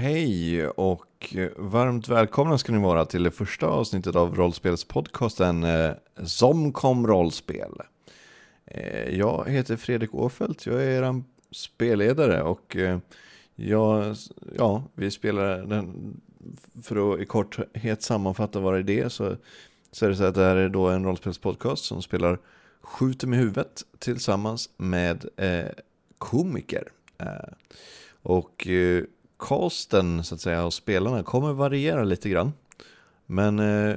Hej och varmt välkomna ska ni vara till det första avsnittet av rollspelspodcasten eh, Som kom rollspel. Eh, jag heter Fredrik Åfeldt, jag är er spelledare och eh, jag, ja, vi spelar den, för att i korthet sammanfatta vad det är så, så är det så att det här är då en rollspelspodcast som spelar Skjuter med huvudet tillsammans med eh, komiker. Eh, och eh, casten så att säga och spelarna kommer variera lite grann. Men eh,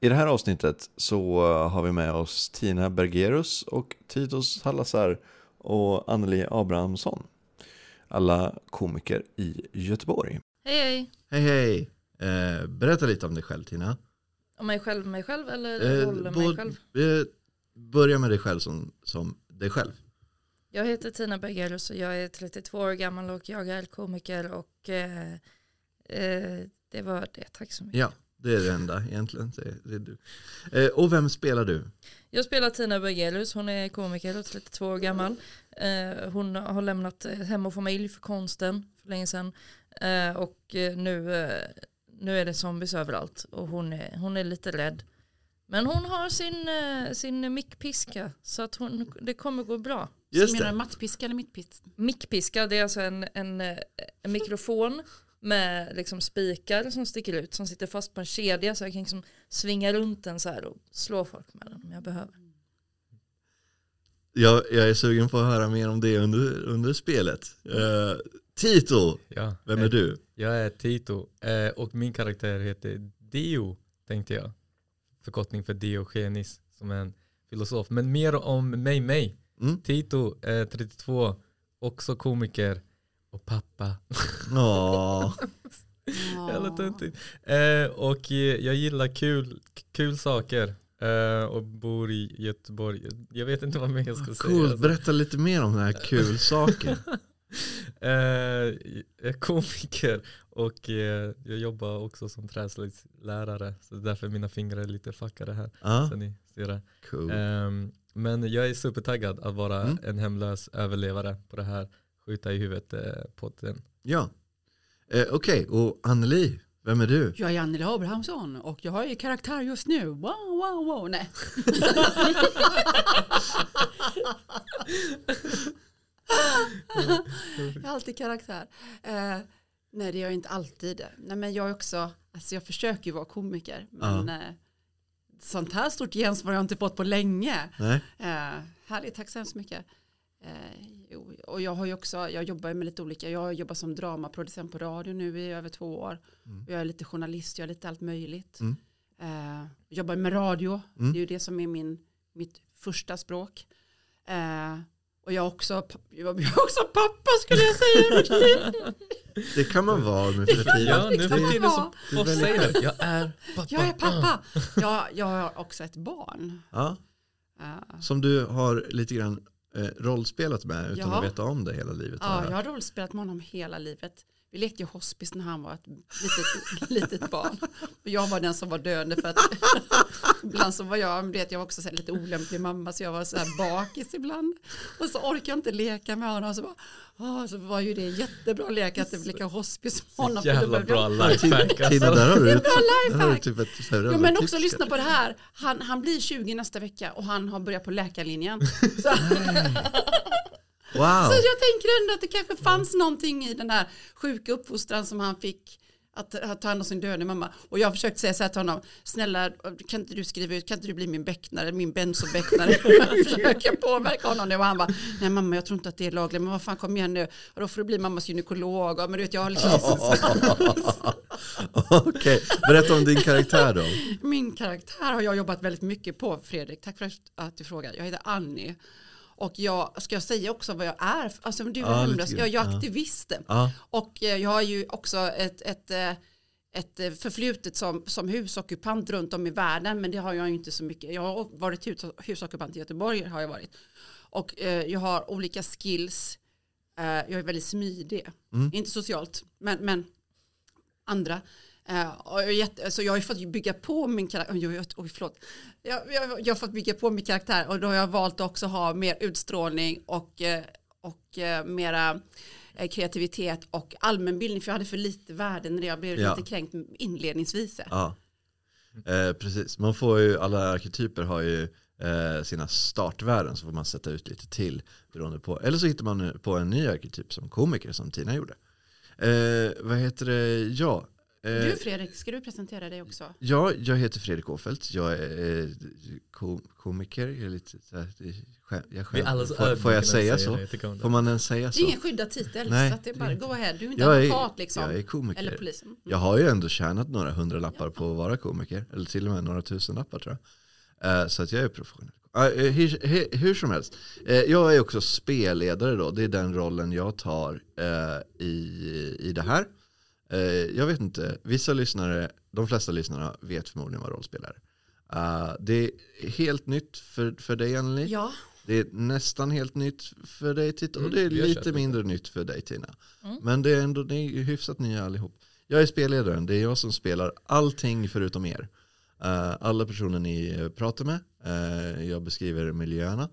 i det här avsnittet så har vi med oss Tina Bergerus och Titus Salazar och Anneli Abrahamsson. Alla komiker i Göteborg. Hej hej! Hej hej! Eh, berätta lite om dig själv Tina. Om mig själv, mig själv eller Eh, rollen mig själv? eh, börja med dig själv som, som dig själv. Jag heter Tina Bergerus och jag är 32 år gammal och jag är komiker och eh, eh, det var det. Tack så mycket. Ja, det är det enda egentligen. Det är, du. Eh, och vem spelar du? Jag spelar Tina Bergerus, hon är komiker och 32 år gammal. Eh, hon har lämnat hem och familj för konsten för länge sedan. Eh, och nu, eh, nu är det zombies överallt och hon är, hon är lite rädd. Men hon har sin, eh, sin mickpiska så att hon, det kommer gå bra. Just Menar du mattpiska eller mittpiska? Mickpiska det är alltså en, en, eh, en mikrofon med liksom spikar som sticker ut som sitter fast på en kedja så jag kan liksom svinga runt den så här och slå folk med den om jag behöver. Jag, jag är sugen på att höra mer om det under, under spelet. Eh, Tito, Ja, vem eh, är du? Jag är Tito eh, och min karaktär heter Dio tänkte jag. Förkortning för Diogenes som är en filosof. Men mer om mig, mig. Mm. Tito, eh, 32, också komiker och pappa. Åh, Jävla töntigt. Eh, och eh, jag gillar kul, kul saker eh, och bor i Göteborg. Jag vet inte vad mer jag ska säga. coolt, alltså. berätta lite mer om den här kul saken. Eh, jag är komiker och eh, jag jobbar också som träslöjdslärare. Så därför mina fingrar är lite fuckade här. Ja, Så ni ser det. cool. Ehm, men jag är supertaggad att vara Mm. en hemlös överlevare på det här skjuta i huvudet eh, podden. Ja, eh, okej, och Anneli, vem är du? Jag är Anneli Abrahamsson och jag har ju karaktär just nu. Wow, wow, wow. Nej. jag har alltid karaktär. Eh, nej, det gör jag inte alltid. Nej, men jag är också, alltså jag försöker ju vara komiker. Men eh, sånt här stort gensvar har jag inte fått på länge. Nej? Eh, härligt, tack så hemskt mycket. Eh, och jag har ju också, jag jobbar med lite olika, jag har jobbat som dramaproducent på radio nu i över två år. Mm. Jag är lite journalist, jag är lite allt möjligt. Mm. Eh, jobbar med radio, Mm. det är ju det som är min, mitt första språk. Eh, och jag är också, jag är också pappa skulle jag säga. Det kan man vara nu för tiden. Ja, nu kan för man tiden så säger du? Jag är pappa. jag är pappa. Jag, jag har också ett barn. Ja, Eh, som du har lite grann eh, rollspelat med utan Ja. att veta om det hela livet. Ja, jag. jag har rollspelat med honom hela livet. Vi lekte ju hospice när han var ett litet, litet barn. Och jag var den som var döende för att ibland så var jag, vet, jag var också så lite olämplig mamma så jag var så här bakis ibland. Och så orkade jag inte leka med honom. Så, bara, åh, så var ju det en jättebra lek att leka hospice med honom. Jävla bra lifehack alltså. där har du, Det är ett, bra där har du lifehack. typ ett Ja, men också lyssna på det här. Han, han blir 20 nästa vecka och han har börjat på läkarlinjen. Wow, Så jag tänker ändå att det kanske fanns någonting i den här sjuka uppfostran som han fick att, att ta hand om sin döende mamma. Och jag har försökt säga så här till honom, snälla kan inte du skriva ut, kan inte du bli min becknare, min benzobecknare? Jag försöker påverka honom nu och han bara, nej mamma jag tror inte att det är lagligt, men vad fan kom igen nu, och då får du bli mammas gynekolog, och, men du vet jag har liksom, okej. Berätta om din karaktär då. min karaktär har jag jobbat väldigt mycket på Fredrik, tack för att du frågar, jag heter Annie. Och jag ska jag säga också vad jag är, alltså du är Ja, hemlös, grann. jag är aktivist. Ja, Och eh, jag har ju också ett, ett, eh, ett eh, förflutet som, som husockupant runt om i världen. Men det har jag ju inte så mycket. Jag har varit hus, husockupant i Göteborg. har jag varit. Och eh, jag har olika skills. Eh, jag är väldigt smidig. Mm. Inte socialt, men, men andra. Eh, och jag, är jätte, så jag har ju fått bygga på min karaktär. Oj, förlåt. Jag, jag, jag har fått bygga på min karaktär och då har jag valt också ha mer utstrålning och, eh, och eh, mera kreativitet och allmänbildning. För jag hade för lite värden när jag blev Ja. lite kränkt inledningsvis. Ja, eh, precis. Man får ju, alla arketyper har ju eh, sina startvärden så får man sätta ut lite till beroende på. Eller så hittar man på en ny arketyp som komiker som Tina gjorde. Eh, vad heter det? Ja. Eh, Du Fredrik, ska du presentera dig också? Ja, jag heter Fredrik Åfeldt. Jag är eh, ko komiker. Jag är lite så här, är jag är alldeles får, får jag säga så? Får man ens säga Det är så? ingen skyddad titel, Nej, så att det är bara go ahead. Du är inte Jag är, advokat liksom. jag är komiker. eller polis. Mm. Jag har ju ändå tjänat några hundralappar på att vara komiker. Eller till och med några tusenlappar tror jag. Eh, Så att jag är professionell. Eh, Hur, hur, hur som helst. Eh, Jag är också spelledare då. Det är den rollen jag tar i, i det här. Eh, Jag vet inte, vissa lyssnare, de flesta lyssnarna vet förmodligen vad rollspel är. Eh, Det är helt nytt för, för dig Anneli. Ja, Det är nästan helt nytt för dig Titta och Mm, det är lite lite. mindre nytt för dig Tina. Mm. Men det är ändå det är hyfsat nya allihop. Jag är spelledaren, det är jag som spelar allting förutom er. Eh, alla personer ni pratar med, jag beskriver miljöerna,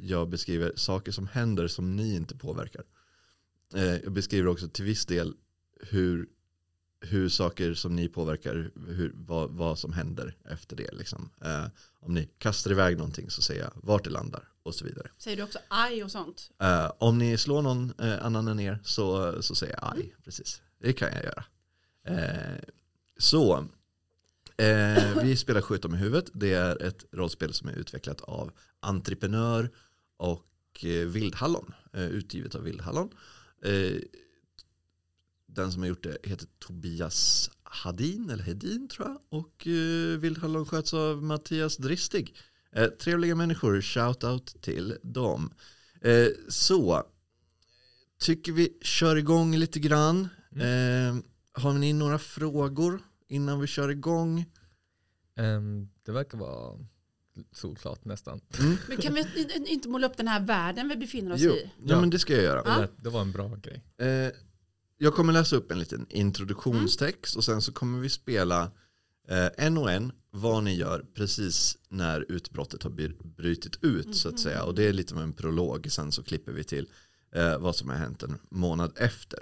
jag beskriver saker som händer som ni inte påverkar. Jag beskriver också till viss del hur, hur saker som ni påverkar, hur, vad, vad som händer efter det. Liksom. Eh, om ni kastar iväg någonting så säger jag vart det landar och så vidare. säger du också aj och sånt? Eh, om ni slår någon eh, annan än er så, så säger jag aj. Precis. Det kan jag göra. Eh, så, eh, vi spelar Skjuta med huvudet. Det är ett rollspel som är utvecklat av Entreprenör och eh, Vildhallon. Utgivet av Vildhallon. Den som har gjort det heter Tobias Hadin, eller Hedin tror jag. Och eh, Vildhallon sköts av Mattias Dristig. Eh, trevliga människor, shout out till dem. Eh, så, tycker vi kör igång lite grann. Eh, har ni några frågor innan vi kör igång? Ehm, det verkar vara solklart nästan. Men kan vi inte- inte måla upp den här världen vi befinner oss Jo, i? ja, men det ska jag göra. Det, lät- det var en bra grej. Eh, jag kommer läsa upp en liten introduktionstext och sen så kommer vi spela eh, en och en vad ni gör precis när utbrottet har brutit ut så att säga. Och det är lite av en prolog. Sen så klipper vi till eh, vad som har hänt en månad efter.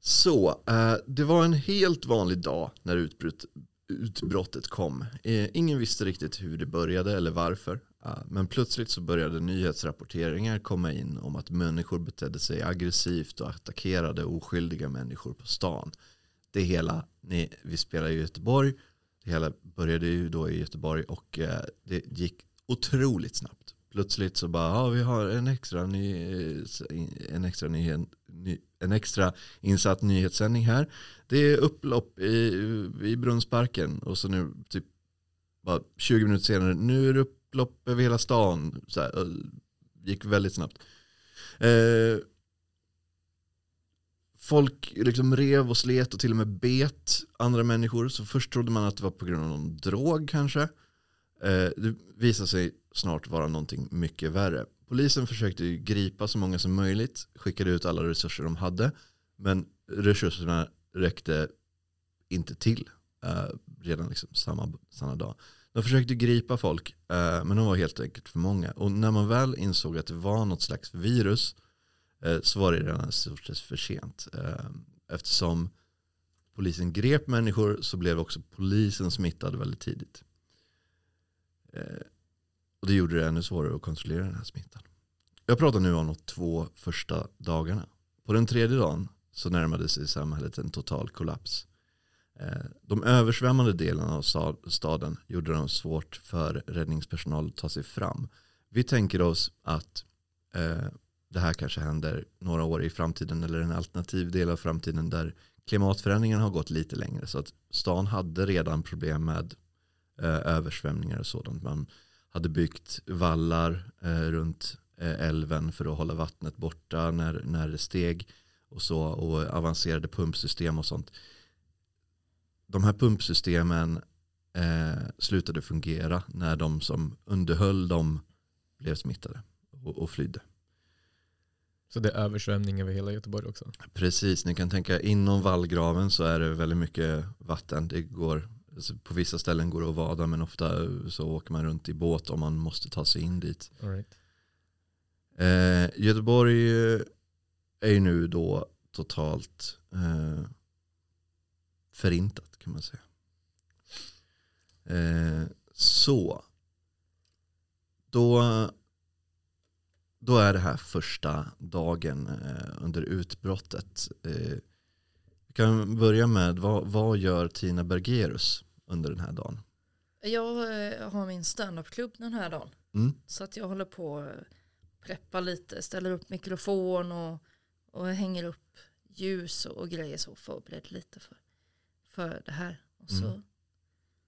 Så, eh, det var en helt vanlig dag när utbrott, utbrottet kom. Eh, ingen visste riktigt hur det började eller varför. Men plötsligt så började nyhetsrapporteringar komma in om att människor betedde sig aggressivt och attackerade oskyldiga människor på stan. Det hela, ni, vi spelar i Göteborg, det hela började ju då i Göteborg och eh, det gick otroligt snabbt. Plötsligt så bara, ja vi har en extra, ny, eh, en extra, ny, en extra insatt nyhetssändning här. Det är upplopp i, i Brunnsparken och så nu typ bara 20 minuter senare, nu är det upplopp över hela stan. Så här, gick väldigt snabbt. Eh, folk liksom rev och slet och till och med bet andra människor. Så först trodde man att det var på grund av någon drog kanske. Eh, det visade sig snart vara någonting mycket värre. Polisen försökte ju gripa så många som möjligt, skickade ut alla resurser de hade. Men resurserna räckte inte till eh, redan liksom samma, samma dag. De försökte gripa folk, eh, men de var helt enkelt för många. Och när man väl insåg att det var något slags virus eh, så var det redan i stort sett för sent. Eh, eftersom polisen grep människor så blev också polisen smittad väldigt tidigt. Eh, och det gjorde det ännu svårare att kontrollera den här smittan. Jag pratar nu om de två första dagarna. På den tredje dagen så närmade sig samhället en total kollaps. Eh, de översvämmade delarna av staden gjorde det svårt för räddningspersonal att ta sig fram. Vi tänker oss att eh, det här kanske händer några år i framtiden eller en alternativ del av framtiden där klimatförändringen har gått lite längre. Så att stan hade redan problem med eh, översvämningar och sådant. Man hade byggt vallar eh, runt eh, älven för att hålla vattnet borta när, när det steg och så och avancerade pumpsystem och sånt. De här pumpsystemen eh, slutade fungera när de som underhöll dem blev smittade och, och flydde. Så det är översvämning över hela Göteborg också. Precis, ni kan tänka inom vallgraven så är det väldigt mycket vatten. Det går, alltså på vissa ställen går det att vada men ofta så åker man runt i båt om man måste ta sig in dit. All right. Eh, Göteborg är ju nu då totalt eh, förintat kan man säga. Eh, så, då, då är det här första dagen eh, under utbrottet. Eh, vi kan börja med, vad, vad gör Tina Bergerus under den här dagen? Jag eh, har min standupklubb den här dagen. Mm. Så att jag håller på att preppa lite, ställer upp mikrofon och, och hänger upp ljus och, och grejer så förberedd lite för, för det här. Och så, Mm.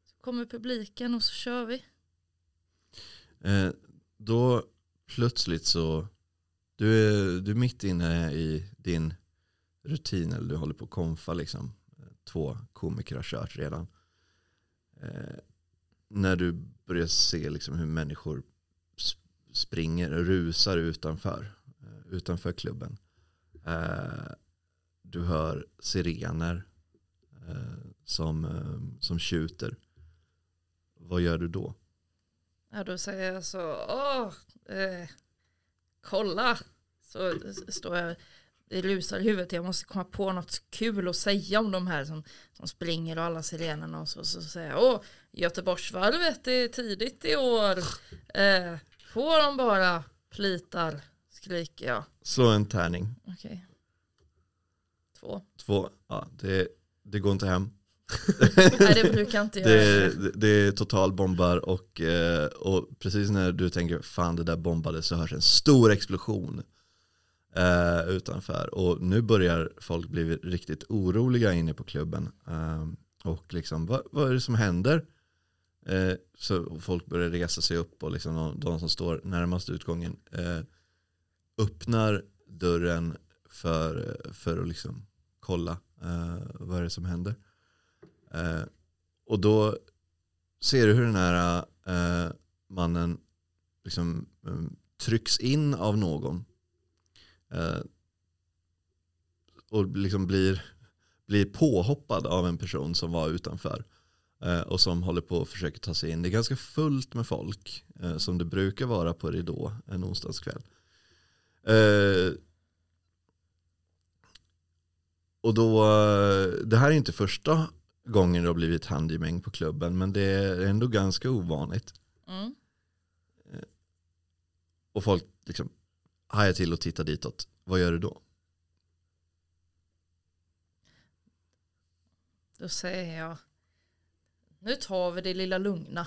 så kommer publiken och så kör vi. Eh, då plötsligt så, du är, du är mitt inne i din rutin, eller du håller på att konfa liksom. Två komiker har kört redan. Eh, när du börjar se liksom hur människor sp- springer och rusar utanför, eh, utanför klubben. Eh, du hör sirener som, eh, som tjuter. Vad gör du då? Ja, då säger jag så, åh, eh, kolla. Så står jag, det rusar i huvudet, jag måste komma på något kul att säga om de här som, som springer och alla sirenerna. Och så, så säger jag, åh, Göteborgsvarvet är tidigt i år. Eh, får de bara plitar, skriker jag. Slå en tärning. Okej. Två. Två, ja, det, det går inte hem. Nej, det brukar inte göra Det, det. det, är total bombar och, eh, och precis när du tänker fan det där bombade så hörs en stor explosion eh, utanför. Och nu börjar folk bli riktigt oroliga inne på klubben. Eh, och liksom, vad, vad är det som händer? Eh, så folk börjar resa sig upp och liksom de, de som står närmast utgången eh, öppnar dörren för, för att liksom kolla Eh, vad är det som händer. Eh, och då ser du hur den här eh, mannen liksom trycks in av någon. Och liksom blir, blir påhoppad av en person som var utanför. Och som håller på att försöka ta sig in. Det är ganska fullt med folk. Som det brukar vara på Ridå en onsdagskväll. Eh, och då, eh, det här är inte första gången det har blivit handgemäng på klubben. Men det är ändå ganska ovanligt. Mm. Och folk liksom hajar till och tittar ditåt. Vad gör du då? Då säger jag, nu tar vi det lilla lugna.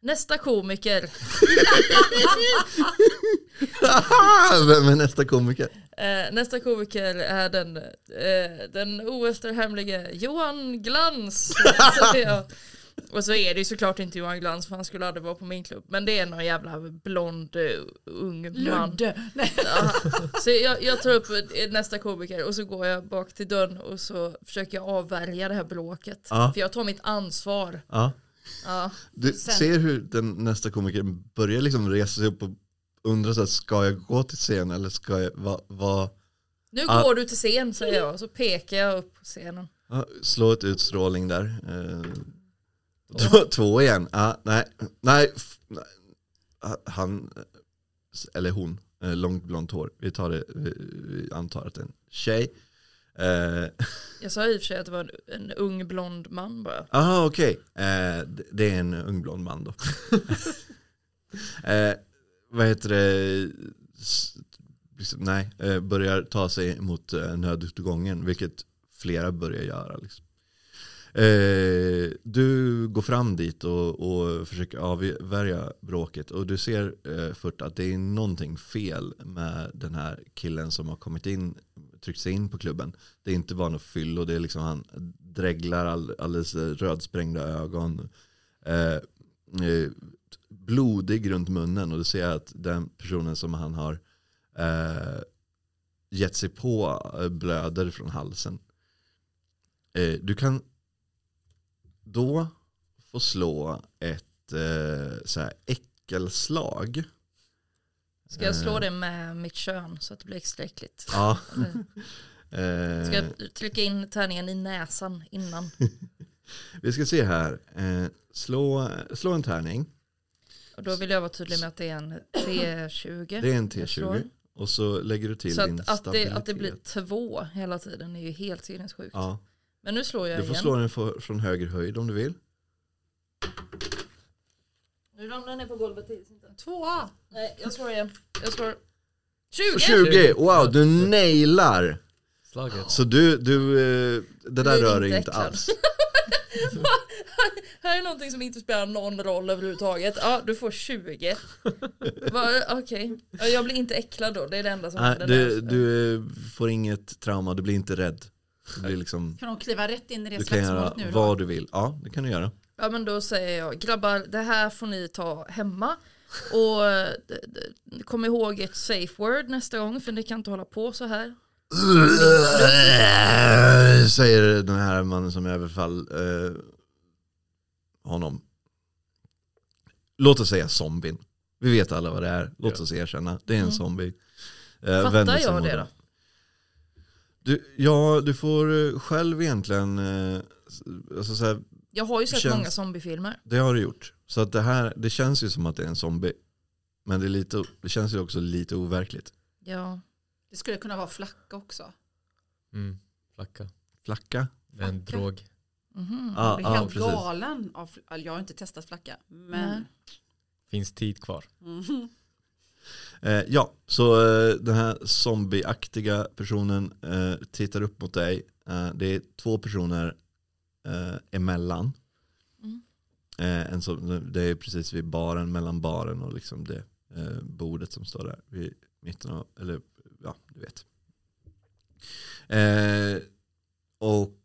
Nästa komiker, Vem är nästa komiker? Eh, nästa komiker är den, eh, den oefterhärmlige Johan Glans. jag. Och så är det ju såklart inte Johan Glans för han skulle aldrig vara på min klubb. Men det är någon jävla blond uh, ung man. Ludde. Nej. Ja. Så jag, jag tar upp eh, nästa komiker och så går jag bak till dörren och så försöker jag avvärja det här bråket. Ja. För jag tar mitt ansvar. Ja. Ja. Du Sen- ser hur den nästa komiker börjar liksom resa sig upp och undrar så här, ska jag gå till scen eller ska jag, vad, vad, Nu Ja. går du till scen säger jag och så pekar jag upp på scenen. ja, slå ett utstrålning där. Eh, två, två igen, ja, nej, nej, nej. Ha- han, eller hon, eh, långt blont hår, vi tar det, vi, antar att det är en tjej. Eh, Jag sa i och för sig att det var en, en ung blond man bara. Aha, okej. Eh, det- det är en ung blond man då. eh, vad heter det? Liksom, nej, eh, börjar ta sig mot eh, nödutgången, vilket flera börjar göra. Liksom. Eh, du går fram dit och, och försöker avvärja bråket och du ser eh, att det är någonting fel med den här killen som har kommit in, tryckt sig in på klubben. Det är inte bara något fyll och det är liksom han dreglar all, alldeles rödsprängda ögon. Eh, eh blodig runt munnen och du ser att den personen som han har eh, gett sig på eh, blöder från halsen. Eh, du kan då få slå ett eh, så här äckelslag. Ska jag slå Eh. det med mitt kön så att det blir extra äckligt? Ja. Eh, Ska jag trycka in tärningen i näsan innan? vi ska se här. Slå, slå en tärning. Och då vill jag vara tydlig med att det är en T20. Det är en jag slår. T20. Och så lägger du till Så din att, det, stabilitet. att det blir två hela tiden är ju helt sinnessjukt. Ja, Men nu slår jag du får igen. slå den för, från höger höjd om du vill. Nu ramlar den ner på golvet. Tvåa. Nej, jag slår igen. Jag slår 20! 20! Wow, du nailar! Slaget. Så du, du eh, det där är rör inte dig inte alls. Här är någonting som inte spelar någon roll överhuvudtaget. Ja, du får 20. Va, Okej, ja, jag blir inte äcklad då. Det är det enda som Nej, händer du, du eh, får inget trauma, du blir inte rädd. Du, blir liksom, Kan hon kliva rätt in i det du kan göra slagsmålet nu då? vad du vill. Ja, det kan du göra. Ja men då säger jag, grabbar det här får ni ta hemma. Och eh, kom ihåg ett safe word nästa gång för ni kan inte hålla på så här. Säger den här mannen som överfall eh, honom. Låt oss säga zombien. Vi vet alla vad det är. Låt Ja. oss erkänna. Det är en Mm. zombie. Eh, Fattar jag det då? Du, ja, du får eh, själv egentligen, eh, alltså så här, Jag har ju sett Känns- många zombiefilmer. det har du gjort. Så att det här, det känns ju som att det är en zombie. Men det, är lite, det känns ju också lite overkligt. Ja. Det skulle kunna vara flacka också. Mm. Flacka. Flacka? Är en Flacka. drog. Ja, jag blir ja, helt precis. galen. Av, jag har inte testat flacka. Men Nej. Finns tid kvar. Mhm. Eh, ja, så eh, den här zombieaktiga personen eh, tittar upp mot dig. Eh, det är två personer eh, emellan. Mm. Eh, en som, det är precis vid baren, mellan baren och liksom det bordet som står där vid mitten av, eller ja, du vet. Och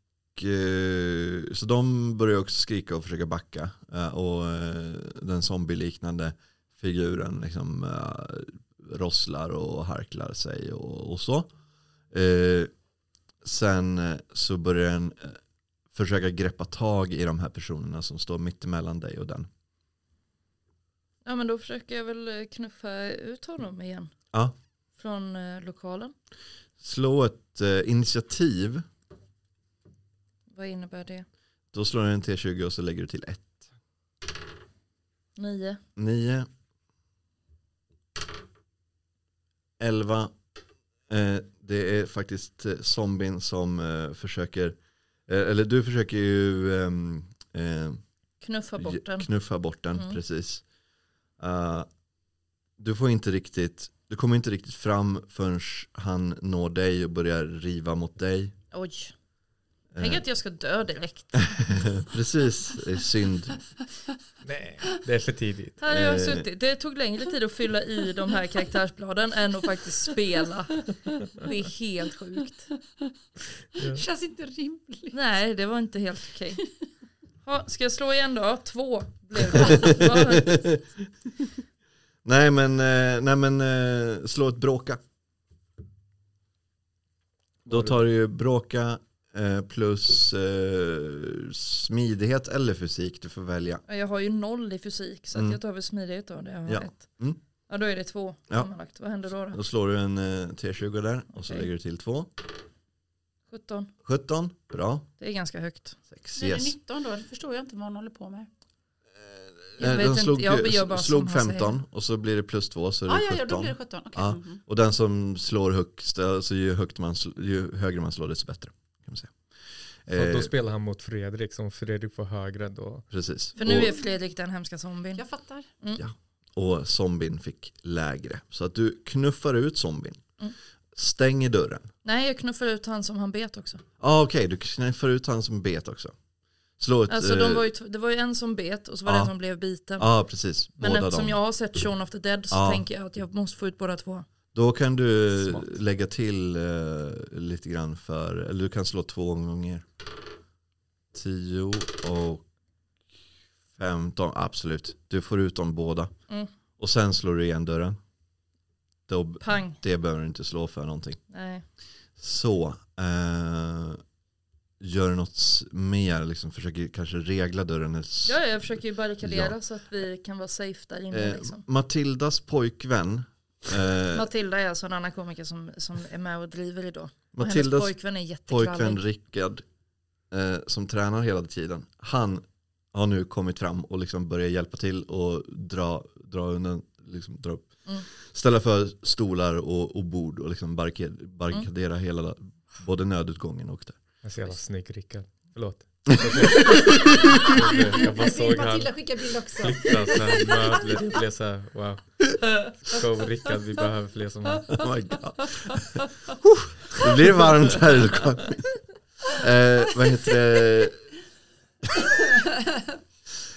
så de börjar också skrika och försöka backa. Eh, och eh, den zombie-liknande figuren liksom eh, rosslar och harklar sig och, och så. Eh, sen eh, så börjar den eh, försöka greppa tag i de här personerna som står mitt emellan dig och den. Ja men då försöker jag väl eh, knuffa ut honom igen. Ja. Från eh, lokalen. Slå ett eh, initiativ. Vad innebär det? Då slår du en T20 och så lägger du till ett. Nio. 9 11 eh, Det är faktiskt eh, zombien som eh, försöker eh, Eller du försöker ju ehm, eh, Knuffa bort den. knuffa bort den Mm. precis Du får inte riktigt Du kommer inte riktigt fram förrän han når dig och börjar riva mot dig Oj. Tänk Eh, att jag ska dö direkt. Precis, det är synd Nej, det är för tidigt. Här har jag Eh. suttit. Det tog längre tid att fylla i de här karaktärsbladen än att faktiskt spela. Det är helt sjukt. Känns inte rimligt. Nej, det var inte helt okej. Ja, ska jag slå igen då? Två blev det. Nej men, eh, nej, men slå ett bråka. Då tar du ju bråka plus eh, smidighet eller fysik, du får välja. Jag har ju noll i fysik så att Mm. jag tar väl smidighet då. Det har jag Ja. rätt. Mm. Ja, då är det två Ja. sammanlagt. Vad händer då? då? Då slår du en eh, T20 där och så lägger du till två. 17. 17, bra. Det är ganska högt. 6, Blir det yes. 19 då? Det förstår jag inte vad hon håller på med. Jag Eh, vet Den inte, slog, jag gör bara slog som han 15 och så blir det plus 2 så är det Ah, ja, ja, 17. då blir det 17. Okej. Ja. Mhm. Och den som slår högst, alltså ju, högt man, ju högre man slår desto bättre. Man säga. Och Eh, då spelar han mot Fredrik, så om Fredrik får högre då. precis. För nu och, är Fredrik den hemska zombien. Jag fattar. och zombien fick lägre. Så att du knuffar ut zombien. Mm. Stänger dörren. Nej, jag knuffar ut han som han bet också. Ja ah, okej, du knuffar ut han som bet också. Slå ett... Alltså eh, de var ju, det var ju en som bet och så var det Ja. en som blev biten. Ja precis, Men båda eftersom dem. jag har sett Shaun of the Dead så Ja. tänker jag att jag måste få ut båda två. Då kan du Smart. lägga till eh, lite grann för, eller du kan slå två gånger. 10 och 15, absolut. Du får ut dem båda. Mm. Och sen slår du igen dörren. Då, Pang. det behöver du inte slå för någonting. Nej. Så, eh, gör något mer, liksom försöker kanske regla dörren. Ja, jag försöker ju barrikadera Ja. så att vi kan vara safe där inne. eh, liksom. Matildas pojkvän. Eh, Matilda är alltså en annan komiker som, som är med och driver idag. Och hennes Matildas pojkvän är pojkvän jättekvallig. Rickard eh, som tränar hela tiden. Han har nu kommit fram och liksom börjar hjälpa till och dra, dra undan liksom dra upp. Mm. Ställa för stolar och, och bord och liksom barrikad- barrikadera Mm. hela, både nödutgången och där. Jag så jävla snygg Rickard. Förlåt. Jag bara såg han Matilda skickar bild också. flytta så här möbler. Det blev så här, wow. Show Rickard, vi behöver fler som han. Oh my God. Det blir varmt här i lokalen. Eh, vad heter det?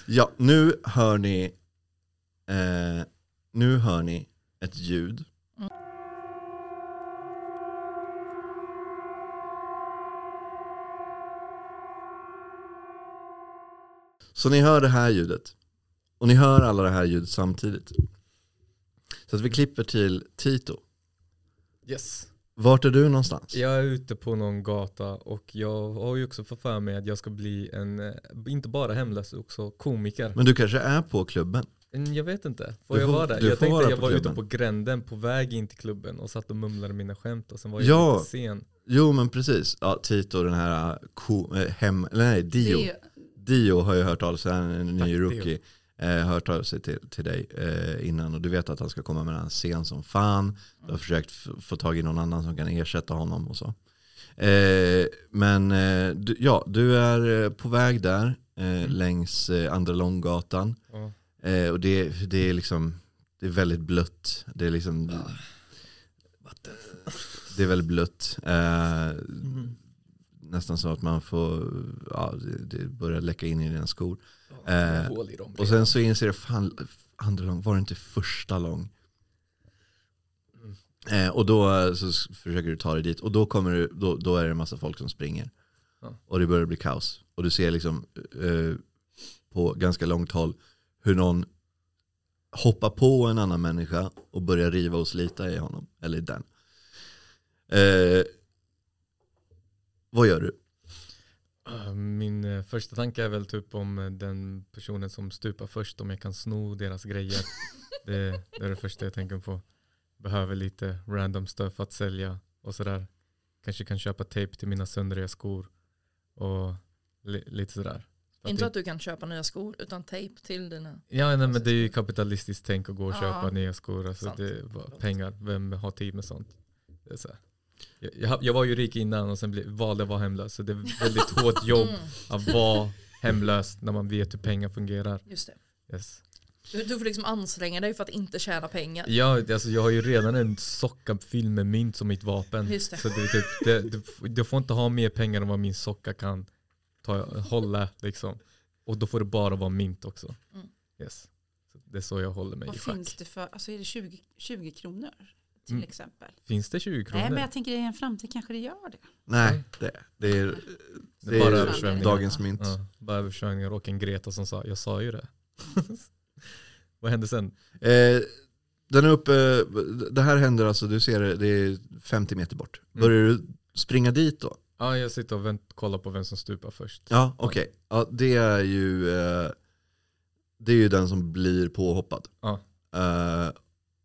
Ja, nu hör ni eh, Nu hör ni ett ljud. Så ni hör det här ljudet. Och ni hör alla det här ljudet samtidigt. Så att vi klipper till Tito. Yes. Vart är du någonstans? Jag är ute på någon gata och jag har ju också fått för mig att jag ska bli en, eh, inte bara hemlös, också komiker. Men du kanske är på klubben? Men jag vet inte. Får Du jag får- vara där? Jag får tänkte vara jag var ute klubben. på gränden på väg in till klubben och satt och mumlade mina skämt och sen var jag Ja. lite sen. Jo men precis, ja, Tito den här äh, ko, äh, hem, eller nej, Dio. Det Dio har ju hört av sig, han är en ny rookie. Eh, hört av sig till, till dig eh, innan och du vet att han ska komma med den här scen som fan. Du har försökt få tag i någon annan som kan ersätta honom och så. Eh, men eh, du, ja, du är eh, på väg där eh, längs eh, Andra Långgatan. Eh, och det, det är liksom, det är väldigt blött. Det är liksom, det är väldigt blött. Eh, Nästan så att man får, ja, det, det börjar läcka in i dina skor. Eh, i dem. och sen så inser jag, fan, andra lång, var det inte första lång? Eh, och då eh, så försöker du ta dig dit och då, kommer du, då, då är det en massa folk som springer. Ja. Och det börjar bli kaos. Och du ser liksom eh, på ganska långt håll hur någon hoppar på en annan människa och börjar riva och slita i honom, eller i den. Eh, vad gör du? Ah, Min eh, första tanke är väl typ om eh, den personen som stupar först, om jag kan sno deras grejer. det, det är det första jag tänker på. Behöver lite random stuff att sälja och sådär. Kanske kan köpa tejp till mina söndriga skor och li, lite sådär. För Inte det- att du kan köpa nya skor utan tejp till dina. Ja nej, men det är ju kapitalistiskt tänk att gå och köpa nya skor. Alltså Sant. det är bara pengar, vem har tid med sånt? Det är så här. Jag, jag, jag var ju rik innan och sen blev, valde att vara hemlös. Så det är väldigt hårt jobb Mm, att vara hemlös när man vet hur pengar fungerar. just det. Yes. Du, du får liksom anstränga dig för att inte tjäna pengar. Ja, alltså jag har ju redan en socka fylld med mynt som mitt vapen. Just det. Så det, typ, det, du, du får inte ha mer pengar än vad min socka kan ta, hålla. Liksom. Och då får det bara vara mynt också. Mm. Yes. Så det är så jag håller mig Vad i schack. finns det för, alltså är det 20, 20 kronor till Mm. exempel? Finns det 20 kronor? Nej men jag tänker i en framtid kanske det gör det. Nej, det, det är, Det det är bara översvämningar. dagens mynt. Ja, bara översvämningar och en Greta som sa, jag sa ju det. Vad hände sen? Eh, den är uppe, det här händer alltså, du ser det, det är 50 meter bort. Mm. Börjar du springa dit då? Ja, jag sitter och vänt, kollar på vem som stupar först. Ja, okej. Ja, det är ju eh, Det är ju den som blir påhoppad. Ja. Eh,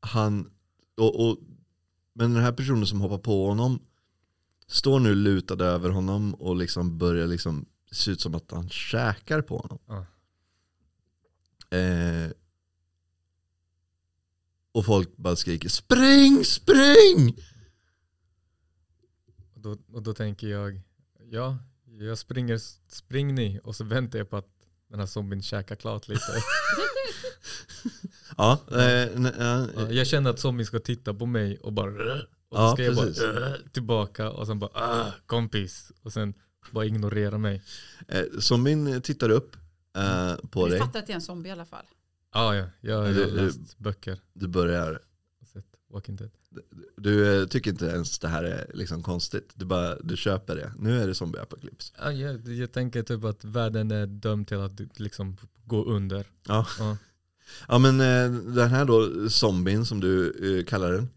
han, och, och, men den här personen som hoppar på honom står nu lutad över honom och liksom börjar liksom det ser ut som att han käkar på honom. Ja. Eh, och folk bara skriker spring, spring! Och då, och då tänker jag, ja, jag springer, spring ni. Och så väntar jag på att den här zombien käkar klart lite. Ja, eh, jag känner att zombien ska titta på mig och bara och Ja, ska jag precis. bara tillbaka och sen bara ah, kompis. Och sen bara ignorera mig. eh, zombien tittar upp eh, på Du dig. fattar att det är en zombie i alla fall. Ah, ja, jag har Du- läst böcker. Du börjar Walking Dead. Du eh, tycker inte ens det här är liksom konstigt. Du, bara, du köper det. Nu är det zombieapokalyps. Ja, jag, jag tänker typ att världen är dömd till att liksom gå under. Ja. Ja. Ja men eh, den här då, zombien som du eh, kallar den.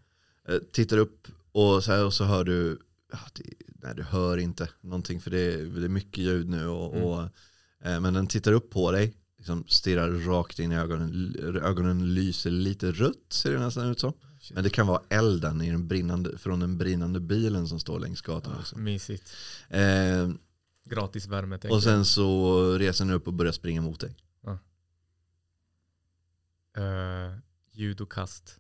Eh, tittar upp och så, här, och så hör du, nej du hör inte någonting för det, är- det är mycket ljud nu. Och, Mm. och, men den tittar upp på dig, liksom stirrar rakt in i ögonen. Ögonen lyser lite rött ser det nästan ut som. Men det kan vara elden i den brinnande, från den brinnande bilen som står längs gatan. Ja, också. mysigt. Eh, Gratis värme Och sen så reser den upp och börjar springa mot dig. Eh, judokast.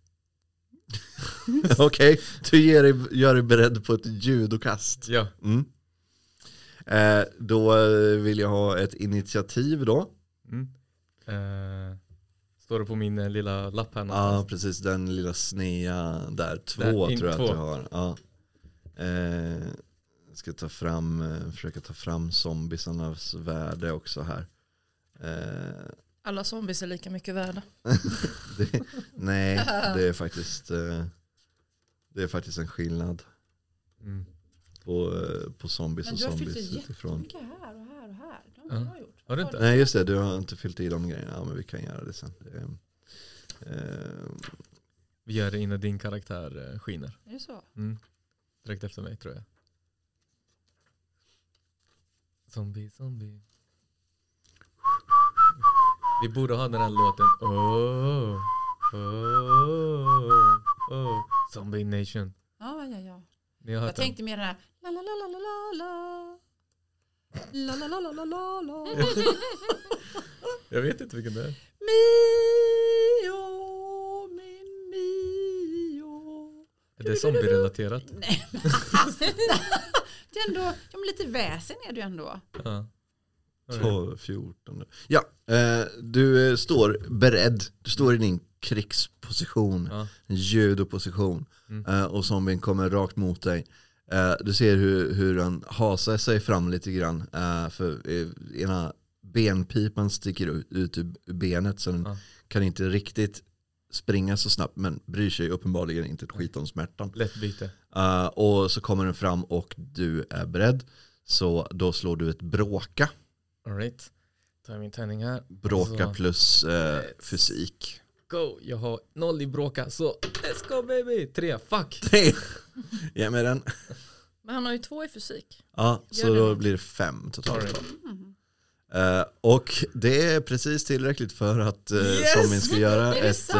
Okej, du ger dig, gör dig beredd på ett judokast. Ja, Mm. Eh, då vill jag ha ett initiativ då. mm. eh, står det på min eh, lilla lapp här Ja, någonstans? precis. Den lilla snea där. Två Där, tror jag två. att du har. Ja. Eh, jag ska ta fram, eh, försöka ta fram zombiesarnas värde också här. Eh, Alla zombies är lika mycket värda. det, nej, det är faktiskt eh, Det är faktiskt en skillnad Mm. på, eh, på zombies Men och du har fyllt zombies i utifrån. Mycket här och här och här. Det har Ja. gjort. Har du inte? Nej just det, du har inte fyllt i de grejerna. Ja men vi kan göra det sen. Det, eh, Vi gör det innan din karaktär eh, skiner. Är det så? Mm. Direkt efter mig tror jag. Zombie, zombie. Vi borde ha den här låten. Oh, oh, oh. Zombie Nation. Ja, ja, ja. Jag tänkte mer den här la la la la la la. La la la la la la la. Jag vet inte vilken det är. Mio, min Mio. Är det zombie-relaterat? Nej. men- alltså, det är ändå, ja, lite väsen är du ändå. Ja. All right. 12, 14. Ja, eh, du eh, står beredd. Du står i din krigsposition. Ja. En judoposition. Mm. Eh, och zombien kommer rakt mot dig. Du ser hur, hur han hasar sig fram lite grann. För ena benpipan sticker ut, ur benet så den Ja. kan inte riktigt springa så snabbt men bryr sig uppenbarligen inte ett skit om smärtan. Lätt byte. Och så kommer den fram och du är beredd. Så då slår du ett bråka. All right. Tar jag min tärning här. Bråka Så. plus eh, fysik. Go! Jag har noll i bråka så let's go baby! Tre, fuck! Tre. Ge mig den. Men han har ju två i fysik. Ja, Gör så det då blir det fem totalt. Då. Eh, och det är precis tillräckligt för att uh, Yes! zombien ska göra ett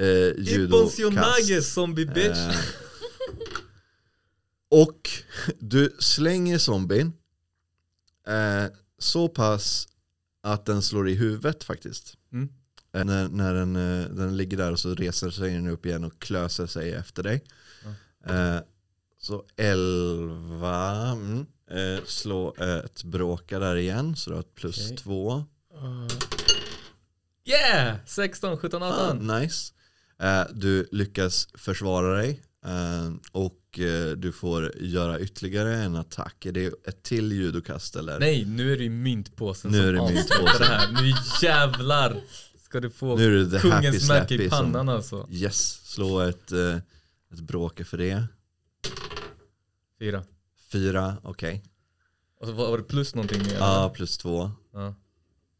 uh, judokast. zombie bitch! Eh, och du slänger zombien eh, så pass att den slår i huvudet faktiskt. Mm. Eh, när när den, eh, den ligger där och så reser sig den upp igen och klöser sig efter dig. Eh, så 11, mm, eh, slå ett bråka där igen så du har ett plus Okej. 2. Uh, yeah! 16, 17, 18. Ah, nice. Eh, du lyckas försvara dig eh, och eh, du får göra ytterligare en attack. Är det ett till judokast eller? Nej, nu är det myntpåsen Nu som är det myntpåsen. det här. Nu jävlar ska du få Nu är det the kungens märke i slappy som- pannan alltså. Yes, slå ett, eh, ett bråka för det. Fyra. Fyra, okej. Och så var det plus någonting mer? Ja, plus två. ja.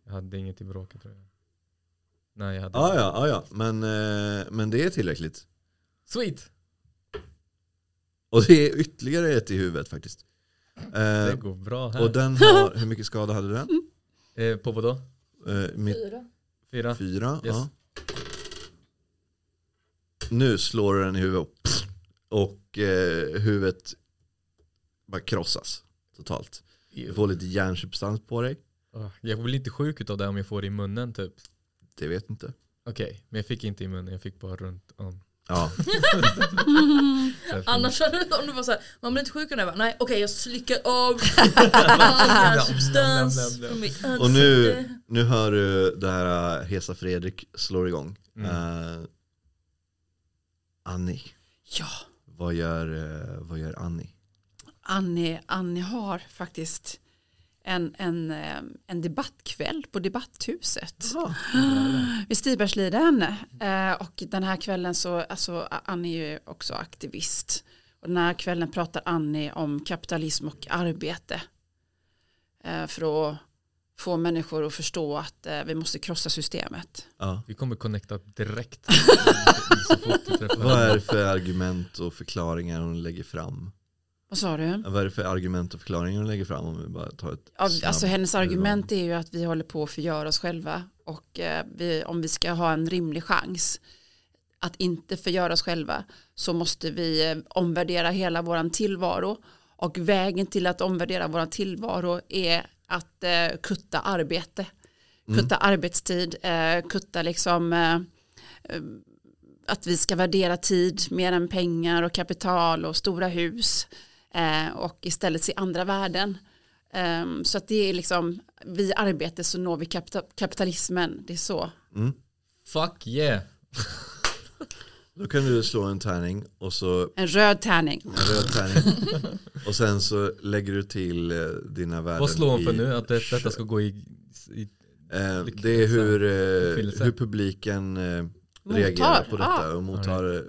Jag hade inget i bråket tror jag. Nej, jag hade Ja, ja, ja, ja. Men, eh, men det är tillräckligt. Sweet! Och det är ytterligare ett i huvudet faktiskt. Det Eh, går bra här. och den har, hur mycket skada hade den? eh, på vadå? Eh, mitt Fyra. Fyra? Fyra, Yes. ja. Nu slår du den i huvudet och eh, huvudet bara krossas totalt. Du får lite hjärnsubstans på dig. Åh, Jag blir inte sjuk utav det om jag får det i munnen typ. Det vet inte. Okej, men jag fick inte i munnen, jag fick bara runt om. Ja, Annars hade det om du var såhär, man blir inte sjuk av det. va? Nej okej jag slickar av all substans och nu, nu hör du det här äh, Hesa Fredrik slår igång. Mm. Eh, Annie, Ja, vad gör, eh, vad gör Annie? Annie, Annie har faktiskt en, en, eh, en debattkväll på Debatthuset vid Stibergsliden. Eh, Och den här kvällen så, alltså Annie är ju också aktivist. Och den här kvällen pratar Annie om kapitalism och arbete. Eh, För att få människor att förstå att vi måste krossa systemet. Ja. Vi kommer connecta direkt. Vad är det för argument och förklaringar hon lägger fram? Vad sa du? Vad är det för argument och förklaringar hon lägger fram om vi bara tar ett Ja, alltså hennes argument är ju att vi håller på att förgöra oss själva och eh, vi, om vi ska ha en rimlig chans att inte förgöra oss själva så måste vi eh, omvärdera hela vår tillvaro och vägen till att omvärdera vår tillvaro är att eh, kutta arbete, Mm. kutta arbetstid, eh, kutta liksom eh, eh, att vi ska värdera tid mer än pengar och kapital och stora hus och istället se andra värden. Ehm, så att det är liksom, vid arbete så når vi kapita kapitalismen, det är så. Mm. Fuck yeah. Då kan du slå en tärning och så En röd tärning. en röd tärning. och sen så lägger du till eh, dina värden. Vad slår hon för nu? Att det, detta ska gå i, i Eh, det är hur, eh, hur publiken eh. Reagerar på detta Ah. och mottar eh,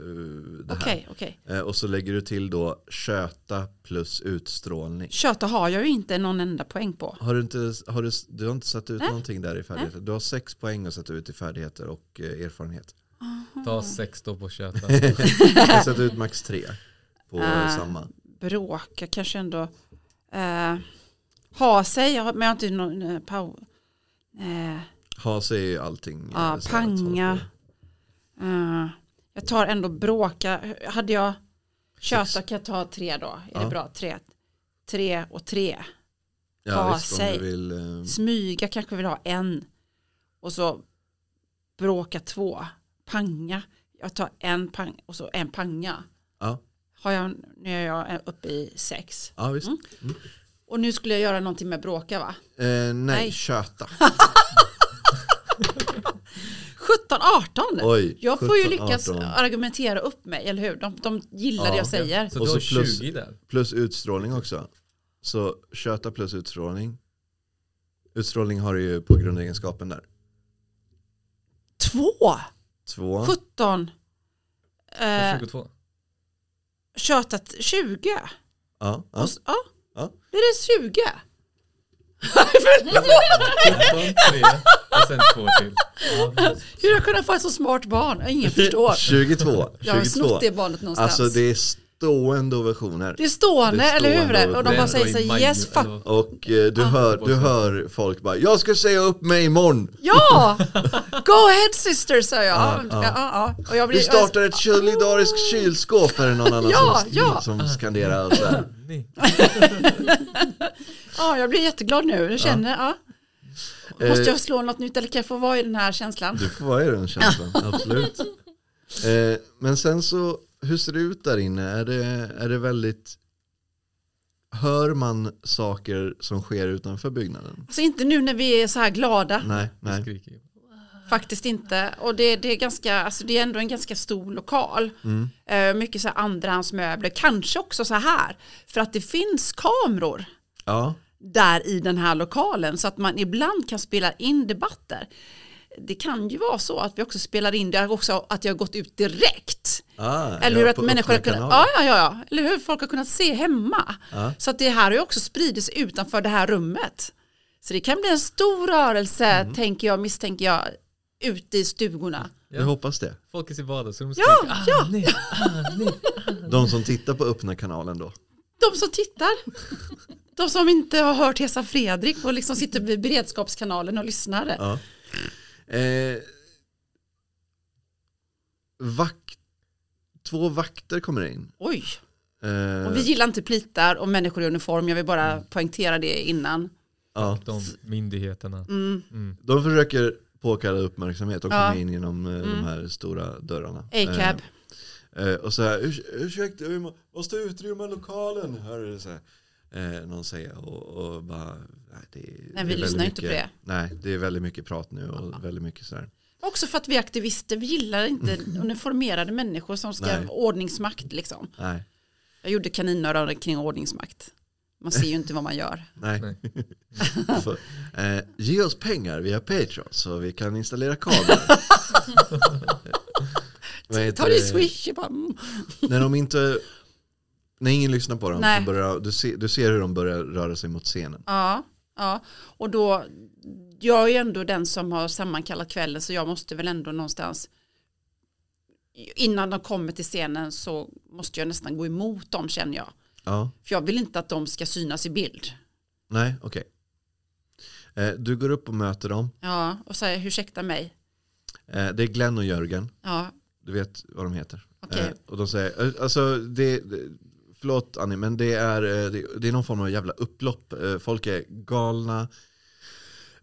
det här. Okej, okej. Eh, och så lägger du till då köta plus utstrålning. Köta har jag ju inte någon enda poäng på. Har du, inte, har du, du har inte satt ut Nej. någonting där i färdigheter? Du har sex poäng att sätta ut i färdigheter och eh, erfarenhet. ta sex då på köta. Kan sätta ut max tre på Ah. samma. Bråka kanske ändå. Ha sig, jag har- men jag har inte någon power. Ha sig är ju allting. Ja, här, panga. Eh, jag tar ändå bråka. Hade jag Sex. kan jag ta tre då. Är Ja. det bra? Tre. Tre och tre. Ja, ha visst, sig. vill. eh, Smyga kanske vill ha en. Och så bråka två. Panga. Jag tar en pang och så en panga. Ja. Har jag, nu är jag uppe i sex. ja, visst. Mm. Och nu skulle jag göra någonting med bråka va? Eh, nej, Nej. köta. 17, 18. Oj, jag får ju 17, lyckas 18. argumentera upp mig, eller hur? De, de gillar Ja. det jag säger. Så Och så plus- 20 där. Plus utstrålning också. Så köta plus utstrålning. Utstrålning har du ju på grundegenskapen där. Två! Två. 17. Eh, 22. tjötat 20. Ja, Och, ja. s- ja. Ja. Blir det 20? 17, 3 och sen två till. Hur har jag kunnat få ett så smart barn? Ingen förstår. 22. Jag har 22. snott det barnet någonstans. Alltså det är stående ovationer. Det är stående, Det är eller hur? stående Och de bara säger så yes fuck. Och eh, du, hör, du hör folk bara Jag ska säga upp mig imorgon. Ja! Go ahead sister, sa jag. Och jag Vi blir, startar ett solidariskt kylskåp är det någon annan Ja, som, ja. som skanderar. Så här. Ja, jag blir jätteglad nu. Jag känner, ja. Måste Eh, jag slå något nytt eller kan jag få vara i den här känslan? Du får vara i den känslan, absolut. Eh, men sen så, hur ser det ut där inne? Är det, är det väldigt, hör man saker som sker utanför byggnaden? Alltså inte nu när vi är så här glada. Nej, nej. Faktiskt inte. Och det, det, är ganska, alltså det är ändå en ganska stor lokal. Mm. Eh, mycket så här andrahandsmöbler. Kanske också så här. För att det finns kameror Ja, där i den här lokalen. Så att man ibland kan spela in debatter. Det kan ju vara så att vi också spelar in det också att jag har gått ut direkt. ah, Eller ja, hur att människor har kunnat, ja, ja, ja, ja. Eller hur folk har kunnat se hemma. Ja. Så att det här har ju också spridits utanför det här rummet. Så det kan bli en stor rörelse, Mm. tänker jag, misstänker jag, ute i stugorna. Jag hoppas det. Folk i sitt vardagsrum Ja, ja. ah, nej, ah, nej. De som tittar på öppna kanalen då. De som tittar, de som inte har hört Hesa Fredrik och liksom sitter vid beredskapskanalen och lyssnar. Ja. Eh, vakt, två vakter kommer in. Oj, Eh, och vi gillar inte plitar och människor i uniform, jag vill bara Mm. poängtera det innan. ja. De myndigheterna. Mm. Mm. De försöker påkalla uppmärksamhet och Ja. komma in genom eh, de Mm. här stora dörrarna. A-cab. Eh, eh, och så här, "Urs- ursäkta, vi må- måste utrymma lokalen. Hör du så här, eh, någon säga och, och bara, nej, det, är- Nej, vi det väldigt lyssnar inte på mycket- det. Nej, det är väldigt mycket prat nu och väldigt mycket så här. Också för att vi är aktivister, vi gillar inte uniformerade människor som ska Nej. ordningsmakt liksom. Nej, Jag gjorde kaninöron kring ordningsmakt. Man ser ju inte vad man gör. nej. För, eh, ge oss pengar via Patreon så vi kan installera kablar. Ta det swish. mm. När de inte, när ingen lyssnar på dem Nej. så börjar, du, ser, du ser hur de börjar röra sig mot scenen. Ja, ja, och då, jag är ju ändå den som har sammankallat kvällen så jag måste väl ändå någonstans, innan de kommer till scenen så måste jag nästan gå emot dem känner jag. Ja, För jag vill inte att de ska synas i bild. nej, okej. Eh, du går upp och möter dem. Ja, och säger ursäkta mig. Eh, det är Glenn och Jörgen. Ja, Du vet vad de heter. okej. Eh, och de säger, eh, alltså det förlåt Annie, men det är, eh, det, är någon form av jävla upplopp. Eh, folk är galna. Eh,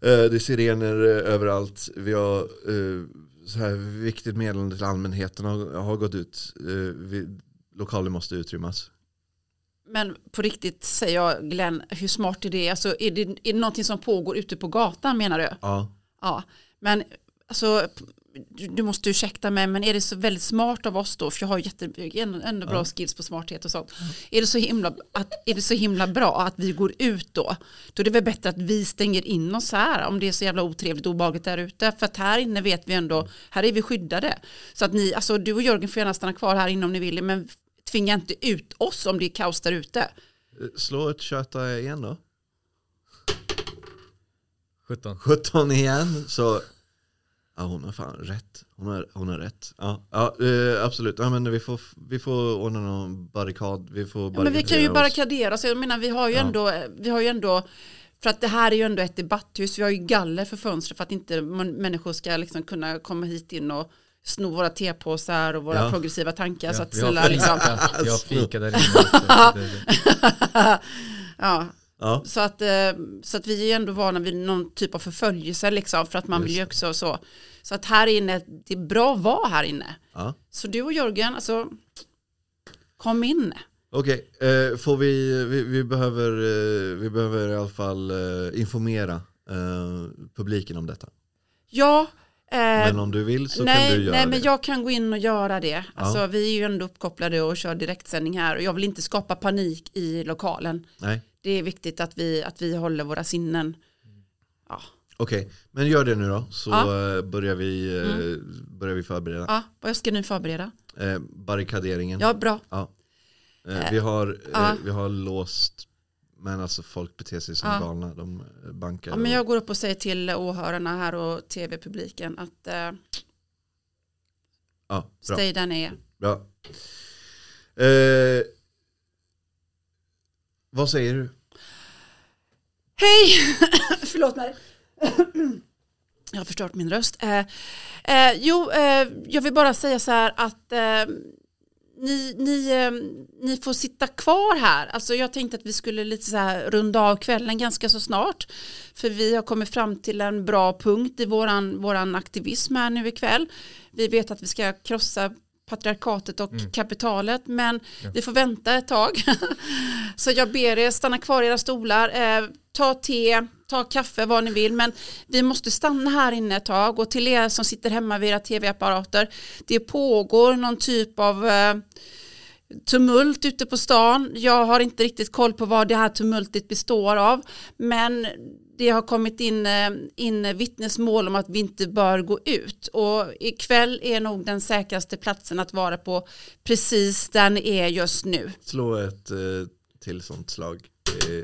det är sirener överallt. Vi har så här viktigt meddelande till allmänheten har, har gått ut. Lokaler måste utrymmas. Men på riktigt säger jag Glenn, hur smart är det? Alltså, är det? Är det någonting som pågår ute på gatan menar du? Ja. Ja, men alltså, du, måste ursäkta mig, men är det så väldigt smart av oss då, för jag har jätte, ändå, bra Ja. skills på smarthet och sånt. Är, det så himla, att, är det så himla bra att vi går ut då? Då är det väl bättre att vi stänger in oss här, om det är så jävla otrevligt och obehagligt där ute. För att här inne vet vi ändå, här är vi skyddade. Så att ni, alltså du och Jörgen får gärna stanna kvar här inne om ni vill, men tvinga inte ut oss om det är kaos där ute. Slå ett köta igen då. 17. 17 igen. Så ja, hon har fan rätt. Hon har, hon har rätt. Ja, ja eh, absolut. Ja, men vi, får, vi får ordna någon barrikad. Vi får Ja, men vi kan ju barrikadera oss. barrikadera oss. Jag menar, vi har ju Ja. ändå, vi har ju ändå, för att det här är ju ändå ett debatthus, vi har ju galler för fönster för att inte människor ska liksom kunna komma hit in och sno våra tepåsar och våra Ja. progressiva tankar. så att vi, har snälla, liksom, fika, vi har fika där inne. ja, Ja, så, att, eh, så att vi är ändå vana vid någon typ av förföljelse liksom, för att man Just vill ju också så. Så att här inne, det är bra att vara här inne. ja. Så du och Jörgen, alltså, kom in. Okej, eh, får vi, vi, vi, behöver, eh, vi behöver i alla fall informera publiken om detta. Ja, Men om du vill så nej, kan du göra nej, men det. jag kan gå in och göra det. Alltså, Vi är ju ändå uppkopplade och kör direktsändning här och jag vill inte skapa panik i lokalen. Nej, Det är viktigt att vi, att vi håller våra sinnen. Ja, okej. Men gör det nu då så Ja. Mm. eh, börjar, vi, eh, börjar vi förbereda. ja vad ska ni förbereda? Eh, barrikaderingen. Ja, bra. Eh, vi, har, eh, ja. vi har låst, men alltså folk beter sig som Ja. galna. De eh, bankar. Ja, men jag går upp och säger till åhörarna här och tv-publiken att eh, ja, bra. stay där ni är. bra. Eh, vad säger du? Hej! Förlåt mig. jag har förstört min röst. Eh, eh, jo, eh, jag vill bara säga så här att eh, ni, ni, eh, ni får sitta kvar här. Alltså jag tänkte att vi skulle lite så här runda av kvällen ganska så snart. För vi har kommit fram till en bra punkt i våran, våran aktivism här nu ikväll. Vi vet att vi ska krossa patriarkatet och kapitalet men vi får vänta ett tag. så jag ber er stanna kvar i era stolar, eh, ta te, ta kaffe vad ni vill men vi måste stanna här inne ett tag och till er som sitter hemma vid era tv-apparater det pågår någon typ av eh, tumult ute på stan. Jag har inte riktigt koll på vad det här tumultet består av. Men det har kommit in, eh, in vittnesmål om att vi inte bör gå ut. Och ikväll är nog den säkraste platsen att vara på precis där ni är just nu. Slå ett eh, till sånt slag. Eh,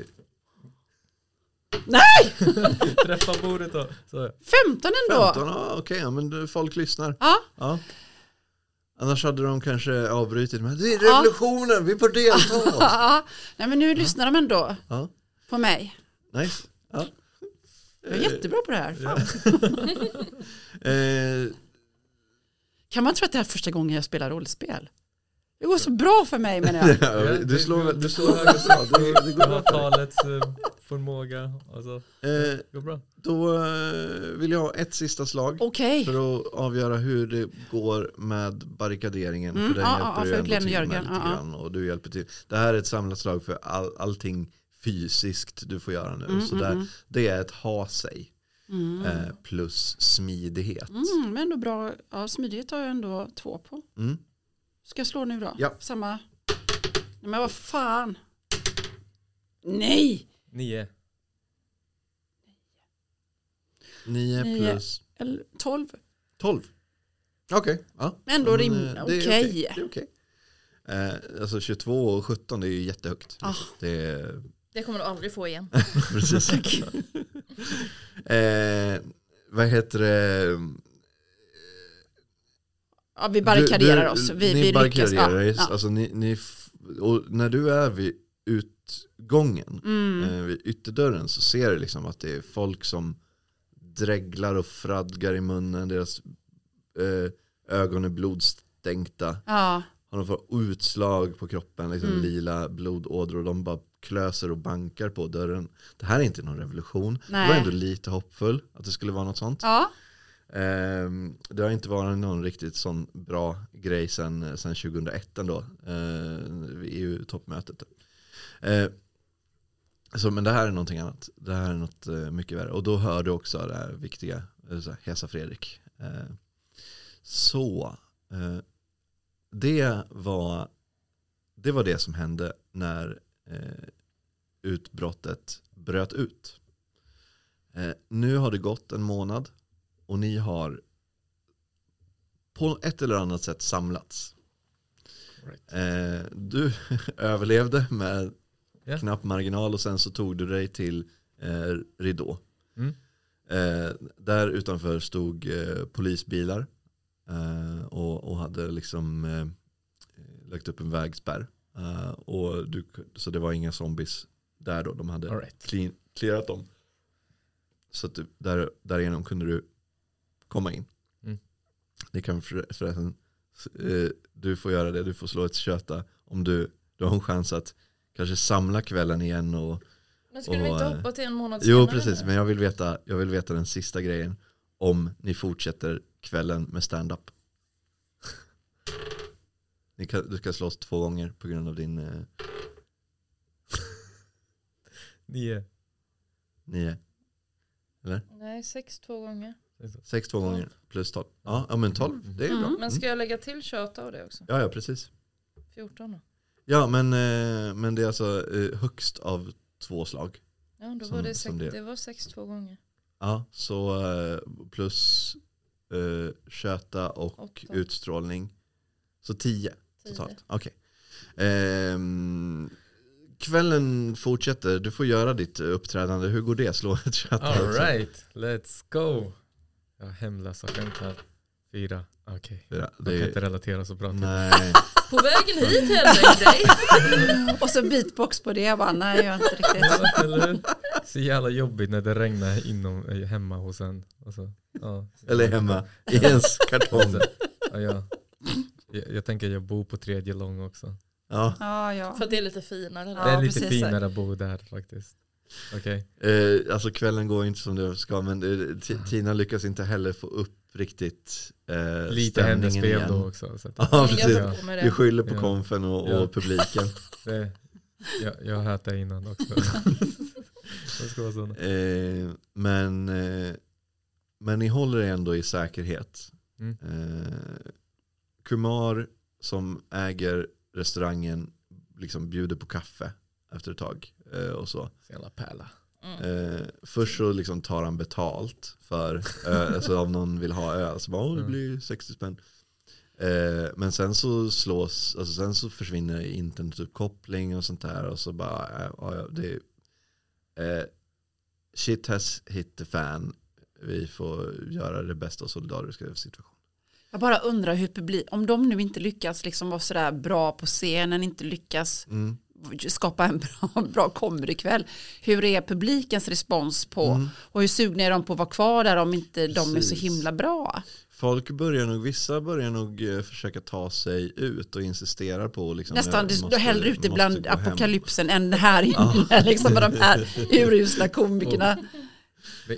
Nej, Träffa bordet då. Så. 15 ändå. 15, ja, okej, ja, men folk lyssnar. Ja, Ja. Annars hade de kanske avbrutit med det är Ja. revolutionen, vi får delta. ja. Nej, men nu lyssnar de ändå ja, på mig. nice. Ja. Jag är jättebra på det här. Fan. Eh, Kan man tro att det här är första gången jag spelar rollspel? Det går så bra för mig menar jag. ja, du slår, du slår Ja, högre bra, det, det går bra talets eh, förmåga. Alltså, Eh, det går bra. Då eh, vill jag ha ett sista slag Okej. för att avgöra hur det går med barrikaderingen. Mm, för den ja, ja, hjälper för ju ändå till med lite ja, ja. grann och du hjälper till. Det här är ett samlat slag för all, allting fysiskt du får göra nu. Mm, så mm, där, mm. det är ett ha sig Mm. eh, plus smidighet. Mm, men ändå bra. Ja, smidighet har jag ändå två på. Mm. Ska jag slå nu då? Ja. Samma. Nej, men vad fan. Nej. Nio. 9 Nio. plus Eller 12. 12. Okej. Ja. Ändå Men, rim. eh, det är Okej. Är okej. Eh, alltså 22 och 17 det är ju jättehögt. Ah. Det är Det kommer du aldrig få igen. precis. eh, vad heter det? Ja, vi barrikaderar oss. Vi, ni vi barrikaderar er. ja. Alltså, ni, ni, och när du är vid utgången, Mm. eh, vid ytterdörren så ser du liksom att det är folk som dreglar och fradgar i munnen. Deras eh, ögon är blodstänkta. ja. Har de fått utslag på kroppen, liksom Mm. lila blodådror och de bara klöser och bankar på dörren. Det här är inte någon revolution. Nej. Det var ändå lite hoppfull att det skulle vara något sånt. ja. Ehm, det har inte varit någon riktigt sån bra grej sen, sen 2001 ändå, eh, EU-toppmötet. Eh, så, men det här är någonting annat. Det här är något eh, mycket värre. Och då hör du också det här viktiga, eh, Hesa Fredrik. Eh, så, det, var, det var det som hände när eh, utbrottet bröt ut. Eh, nu har det gått en månad och ni har på ett eller annat sätt samlats. Right. Eh, du överlevde med Ja. knapp marginal och sen så tog du dig till eh, Ridå. Mm. Eh, där utanför stod eh, polisbilar och, och hade liksom eh, lagt upp en vägspärr. Eh, och du, så det var inga zombies där då, de hade All right. clean, clearat dem. Så att du, där, därigenom kunde du komma in. Mm. Det kan för, förresten, eh, du får göra det, du får slå ett köta om du, du har en chans att kanske samla kvällen igen och Men skulle vi Och, inte eh, hoppa till en månad Jo senare precis, nu? men jag vill, veta, jag vill veta den sista grejen. Om ni fortsätter kvällen med stand-up. Du ska slåss två gånger på grund av din eh, Nio. nio. Nej, sex två gånger. Sex två gånger plus tolv. Ja, ja men tolv, det är Mm. bra. Men Mm. ska jag lägga till köta och det också? Ja, ja precis. 14 då? Ja men, eh, men det är alltså eh, högst av två slag. Ja, då Som- var det, sex, det. det. var sex två gånger. Ja, så plus eh, köta och Åtta. utstrålning. Så tio. Tio. Totalt, okej. Ehm, kvällen fortsätter, du får göra ditt uppträdande. Hur går det? Slå ett kött. Alright, let's go. Jag har hemlösa skämt här. Fyra, okej. Fyra. De kan Det inte relatera så bra till nej, På vägen hit en grej. Och så beatbox på det. Jag bara, nej jag är inte riktigt. Eller hur? Så jävla jobbigt när det regnar inom, eh, hemma hos en. Alltså, ja. eller hemma i ens kartong. Ja, ja. Jag, jag tänker jag bor på tredje lång också. Ja. Ja, ja. För det är lite finare. Ja, det är lite precis. finare att bo där faktiskt. Okej. Eh, alltså kvällen går inte som det ska, men eh, Tina lyckas inte heller få upp riktigt eh, Lite hennes fel igen. då också. Så att, Ja, precis. Vi det. skyller på Ja. konfen och, Ja. och publiken. det, jag, jag har hört det innan också. det ska vara sådana. Eh, men, eh, men ni håller er ändå i säkerhet. Mm. Eh, Kumar som äger restaurangen liksom bjuder på kaffe efter ett tag. Eh, och så. Så jävla pärla. Mm. Eh, först så liksom tar han betalt för öl, alltså om någon vill ha öl. Så bara, det Mm. blir 60 spänn. Eh, men sen så slås, alltså sen så försvinner internetuppkoppling och sånt där. Och så bara, eh, det eh, shit has hit the fan. Vi får göra det bästa solidariska över situationen. Jag bara undrar hur publik, om de nu inte lyckas liksom vara sådär bra på scenen, inte lyckas Mm. Skapa en bra, bra comedykväll. Hur är publikens respons på Mm. och hur sugna är de på att vara kvar där om inte de är så Precis. himla bra? Folk börjar nog, vissa börjar nog eh, försöka ta sig ut och insisterar på liksom, Nästan, du, måste- hellre ute bland gå hem. apokalypsen än här inne liksom med de här urusla komikerna.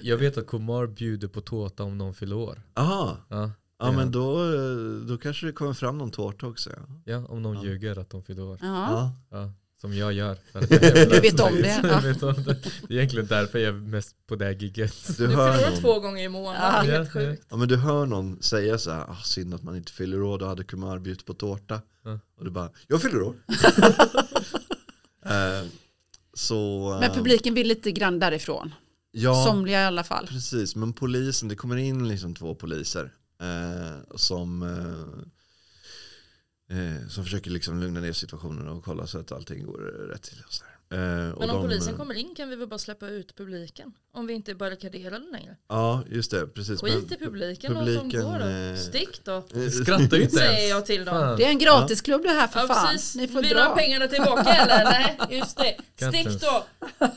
Jag vet att Kumar bjuder på tårta om någon fyller år. Aha. Ja, Ja Ja. men då, eh, då kanske det kommer fram någon tårta också. Ja. ja om någon Ja. ljuger att de fyller år. Ja. Ja, som jag gör. För att jag. Du vet om det, Jag ja. vet om det. det är egentligen därför jag är mest på det här gigget. Du, Du hör förlorar någon, två gånger i månaden, Ja. det är helt Ja, ja. sjukt. ja, men du hör någon säga så här, ah, synd att man inte fyller år, då hade Kumar bjudit på tårta. Ja. Och du bara, jag fyller år. eh, så, Men eh, publiken vill lite grann därifrån. ja, Somliga i alla fall. precis. Men polisen, det kommer in liksom två poliser eh, som, eh, eh, som försöker liksom lugna ner situationen och kolla så att allting går rätt till. Och så där. Eh, och Men om de, polisen kommer in kan vi väl bara släppa ut publiken? Om vi inte barrikaderar den längre. Ja, just det. Precis. Skit i publiken, och publiken, som går då. eh, Stick då, Skrattar ju inte säger jag till dem. Fan. Det är en gratisklubb det här för Ja, fan. precis. Ni får Vill du ha dra. pengarna tillbaka eller? Nej, just det. Stick då.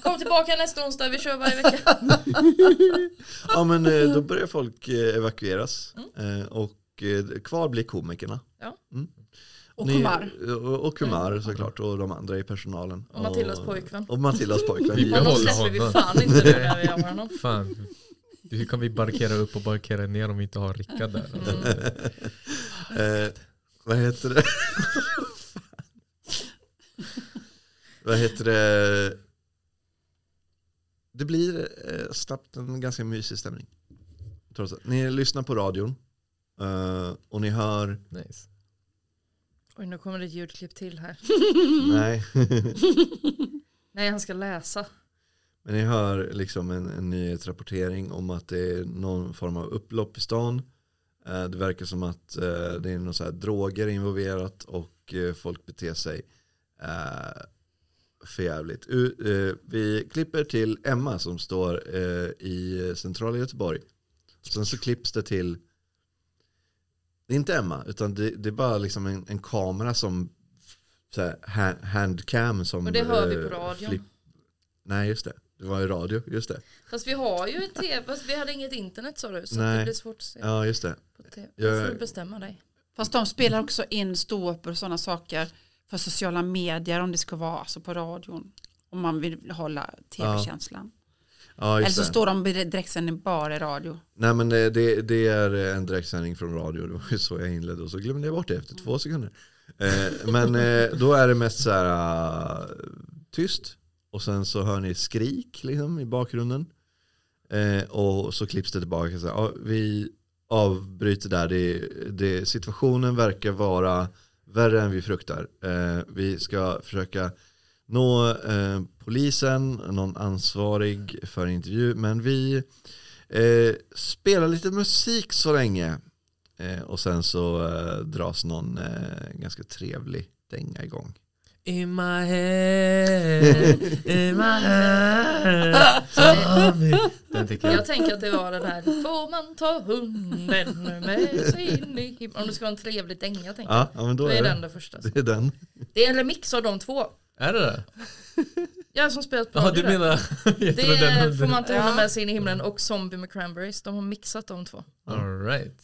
Kom tillbaka nästa onsdag, vi kör varje vecka. Ja men eh, då börjar folk eh, evakueras Mm. och kvar blir komikerna. Ja. Mm. Och Kumar. Och, och Kumar såklart och de andra i personalen. Och Matildas pojkvän. Och Matildas pojkvän. Vi Men då behåller släpper vi honom. fan inte nu när vi har honom. Fan, Hur kan vi barrikera upp och barrikera ner om vi inte har Rickard där? Mm. Eh, vad heter det? vad heter det? Det blir eh, snabbt en ganska mysig stämning. Trots att ni lyssnar på radion eh, och ni hör, Nice. Oj, nu kommer det ett ljudklipp till här. nej, Nej, han ska läsa. men ni hör liksom en, en nyhetsrapportering om att det är någon form av upplopp i stan. Eh, det verkar som att eh, det är någon så här droger involverat och eh, folk beter sig eh, förjävligt. Vi klipper till Emma som står i centrala Göteborg. Sen så klipps det till, det är inte Emma, utan det, det är bara liksom en, en kamera som, så här, ha- handcam som Och det hör vi på eh, radion. flipp- Nej just det, det var ju radio, just det. Fast vi har ju ett tv, fast vi hade inget internet sa du. Så Nej. det blir svårt att se Ja just det. på tv. Jag- får du bestämma dig. Fast de spelar också in ståuppar och sådana saker för sociala medier om det ska vara alltså på radion. Om man vill hålla tv-känslan. Ja, Eller så står de direktsändning bara i radio. Nej men det, det, det är en direktsändning från radio, det var ju så jag inledde och så glömde jag bort det efter två sekunder. Eh, men eh, då är det mest så här uh, tyst och sen så hör ni skrik liksom, i bakgrunden. Eh, och så klipps det tillbaka. Så här, ja, vi avbryter där, det, det, situationen verkar vara värre än vi fruktar. Eh, vi ska försöka nå eh, polisen, någon ansvarig för intervju, men vi Eh, spela lite musik så länge. Eh, och sen så eh, dras någon eh, ganska trevlig dänga igång. In my head, in my head. Den tycker jag. Jag tänker att det var den här, får man ta hunden med sig in i himlen? Om det ska vara en trevlig dänga tänker jag. Ja, ja men då Då är är det. den det första. Det är den. Det är en remix av de två. Är det det? Jag som spelat på Ja du menar, jag Det trodde den är, får man Ja. hunden med sig in i himlen och Zombie med Cranberries. De har mixat de två. All right.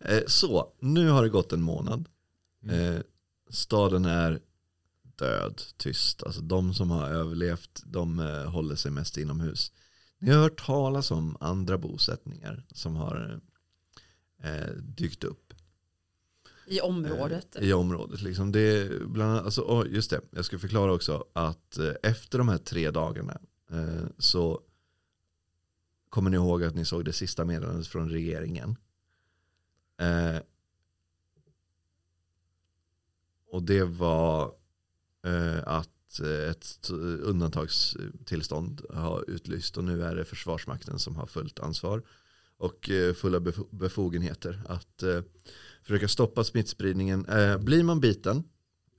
Eh, så, nu har det gått en månad. Mm. Eh, staden är död, tyst. Alltså de som har överlevt, de eh, håller sig mest inomhus. Ni har hört talas om andra bosättningar som har eh, dykt upp. I området. Eh, I området. Liksom. Det bland annat, alltså, just det, jag ska förklara också att eh, efter de här tre dagarna eh, så kommer ni ihåg att ni såg det sista meddelandet från regeringen. Och det var att ett undantagstillstånd har utlyst och nu är det Försvarsmakten som har fullt ansvar och fulla befo- befogenheter att försöka stoppa smittspridningen. Eh, blir man biten,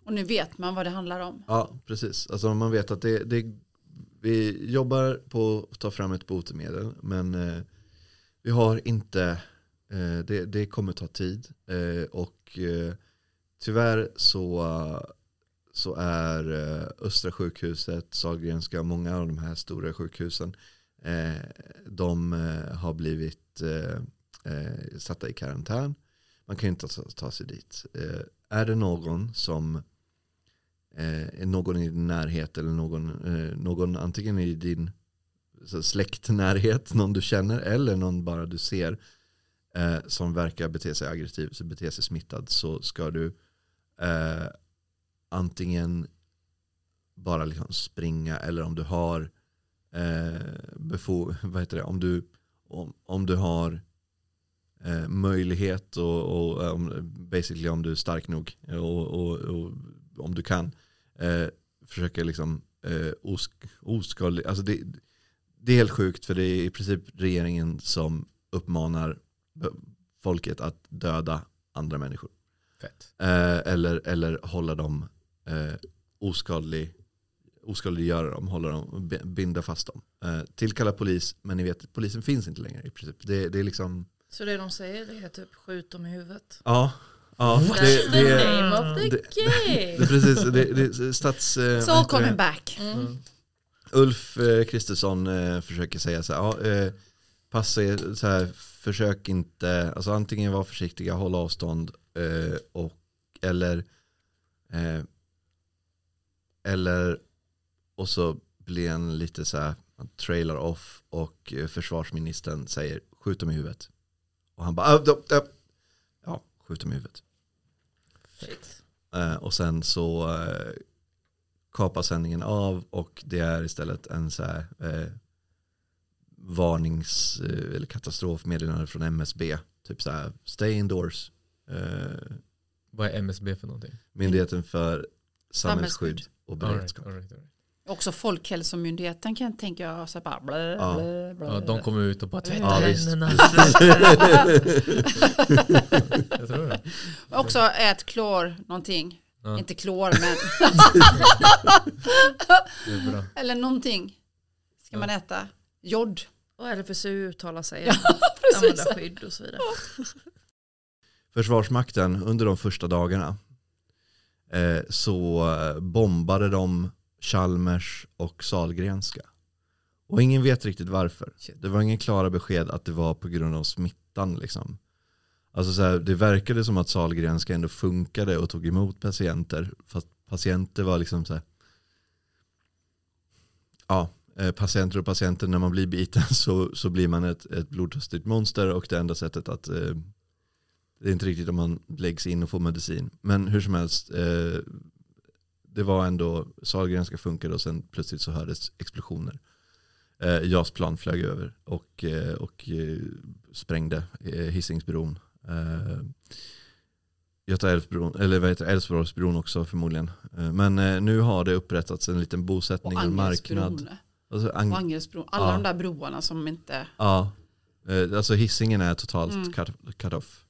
Och nu vet man vad det handlar om. ja precis, alltså man vet att det, det, vi jobbar på att ta fram ett botemedel men eh, vi har inte, eh, det, det kommer ta tid eh, och eh, tyvärr så, så är eh, Östra sjukhuset, Sahlgrenska, många av de här stora sjukhusen de har blivit satta i karantän. Man kan ju inte ta, ta sig dit. Eh, är det någon som eh, är någon i din närhet eller någon, eh, någon antingen i din så släktnärhet, någon du känner eller någon bara du ser eh, som verkar bete sig aggressivt bete sig smittad så ska du eh, antingen bara liksom springa eller om du har eh, befo- vad heter det, om du, om, om du har eh, möjlighet och, och om, basically om du är stark nog och, och, och om du kan eh, försöka liksom eh, osk, oskadlig, alltså det, det är helt sjukt för det är i princip regeringen som uppmanar folket att döda andra människor. Eh, eller, eller hålla dem eh, oskadlig, oskadliggöra dem, hålla dem, binda fast dem. Eh, tillkalla polis, men ni vet, polisen finns inte längre i princip. Det, det är liksom, Så det de säger det är typ skjut dem i huvudet. ja. ja That's det, the det, name of the det- game. det, är precis, det, det, stats... eh, It's all coming back. Mm. Ulf eh, Kristersson eh, försöker säga så här, ja, eh, passa er, så här, försök inte, alltså antingen vara försiktiga, hålla avstånd eh, och, eller, eh, eller, och så blir en lite så här, Han trailar off och försvarsministern säger skjut dem i huvudet. Och han bara "Ah, då, då." ja, skjut dem i huvudet. Eh, och sen så eh, kapas sändningen av och det är istället en så här eh, varnings eh, eller katastrofmeddelande från MSB. Typ så här stay indoors. Eh, Vad är MSB för någonting? Myndigheten för samhällsskydd och All right, beredskap. all right, all right. Också Folkhälsomyndigheten kan jag tänka så bara blä, Ja. blä, blä. Ja, de kommer ut och bara tvätta Ja, visst. händerna. Jag tror det. Också ät klor någonting. Ja. Inte klor men eller någonting. Ska man äta jod. Och RFSU uttalar sig. Ja, precis. Använda skydd och så vidare. Försvarsmakten under de första dagarna eh, så bombade de Chalmers och Salgrenska. Och ingen vet riktigt varför. Det var ingen klara besked att det var på grund av smittan. Liksom. Alltså så här, det verkade som att Salgrenska ändå funkade och tog emot patienter. Fast patienter var liksom så här, ja, eh, patienter och patienter, när man blir biten så, så blir man ett, ett blodtörstigt monster och det enda sättet att eh, det är inte riktigt om man läggs in och får medicin. Men hur som helst, eh, det var ändå, Sahlgrenska funkade och sen plötsligt så hördes explosioner. Eh, JAS-plan flög över och, eh, och eh, sprängde eh, Hisingsbron. Eh, Göta Älvsbron, eller vad heter Älvsborgsbron också förmodligen. Eh, men eh, nu har det upprättats en liten bosättning, Och en marknad. Alltså, ang- Angelsbron. Alla Ja. de där broarna som inte... Ja, alltså hissingen är totalt Mm. cut, cut off.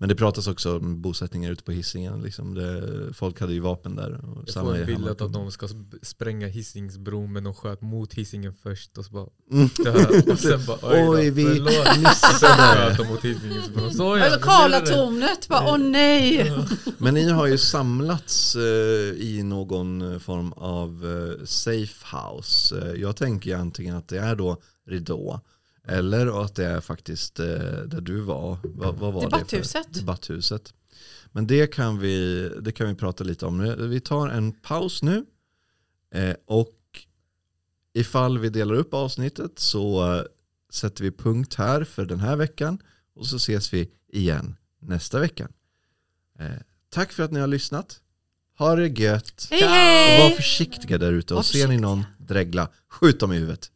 Eh, Men det pratas också om bosättningar ute på hissingen. Liksom det, folk hade ju vapen där. Och Jag samma får en bild att de ska sp- spränga Hisingsbron men de sköt mot Hisingen först och så bara Mm. Och sen bara oj, Oj, då, vi förlåt. Sen missade. de mot Hisingsbron. Så ja, Eller Karla nu blir det- tornet. Bara, åh nej. Men ni har ju samlats eh, i någon form av eh, safe house. Eh, jag tänker antingen att det är då ridå. Eller att det är faktiskt eh, där du var. Vad, vad var Debatthuset. Det för? Debatthuset. Men det kan, vi, det kan vi prata lite om. nu. Vi tar en paus nu. Eh, och ifall vi delar upp avsnittet så sätter vi punkt här för den här veckan. Och så ses vi igen nästa vecka. Eh, tack för att ni har lyssnat. Ha det gött. Hej Och hej. var försiktiga där ute. Och ser ni någon dregla, skjut dem i huvudet.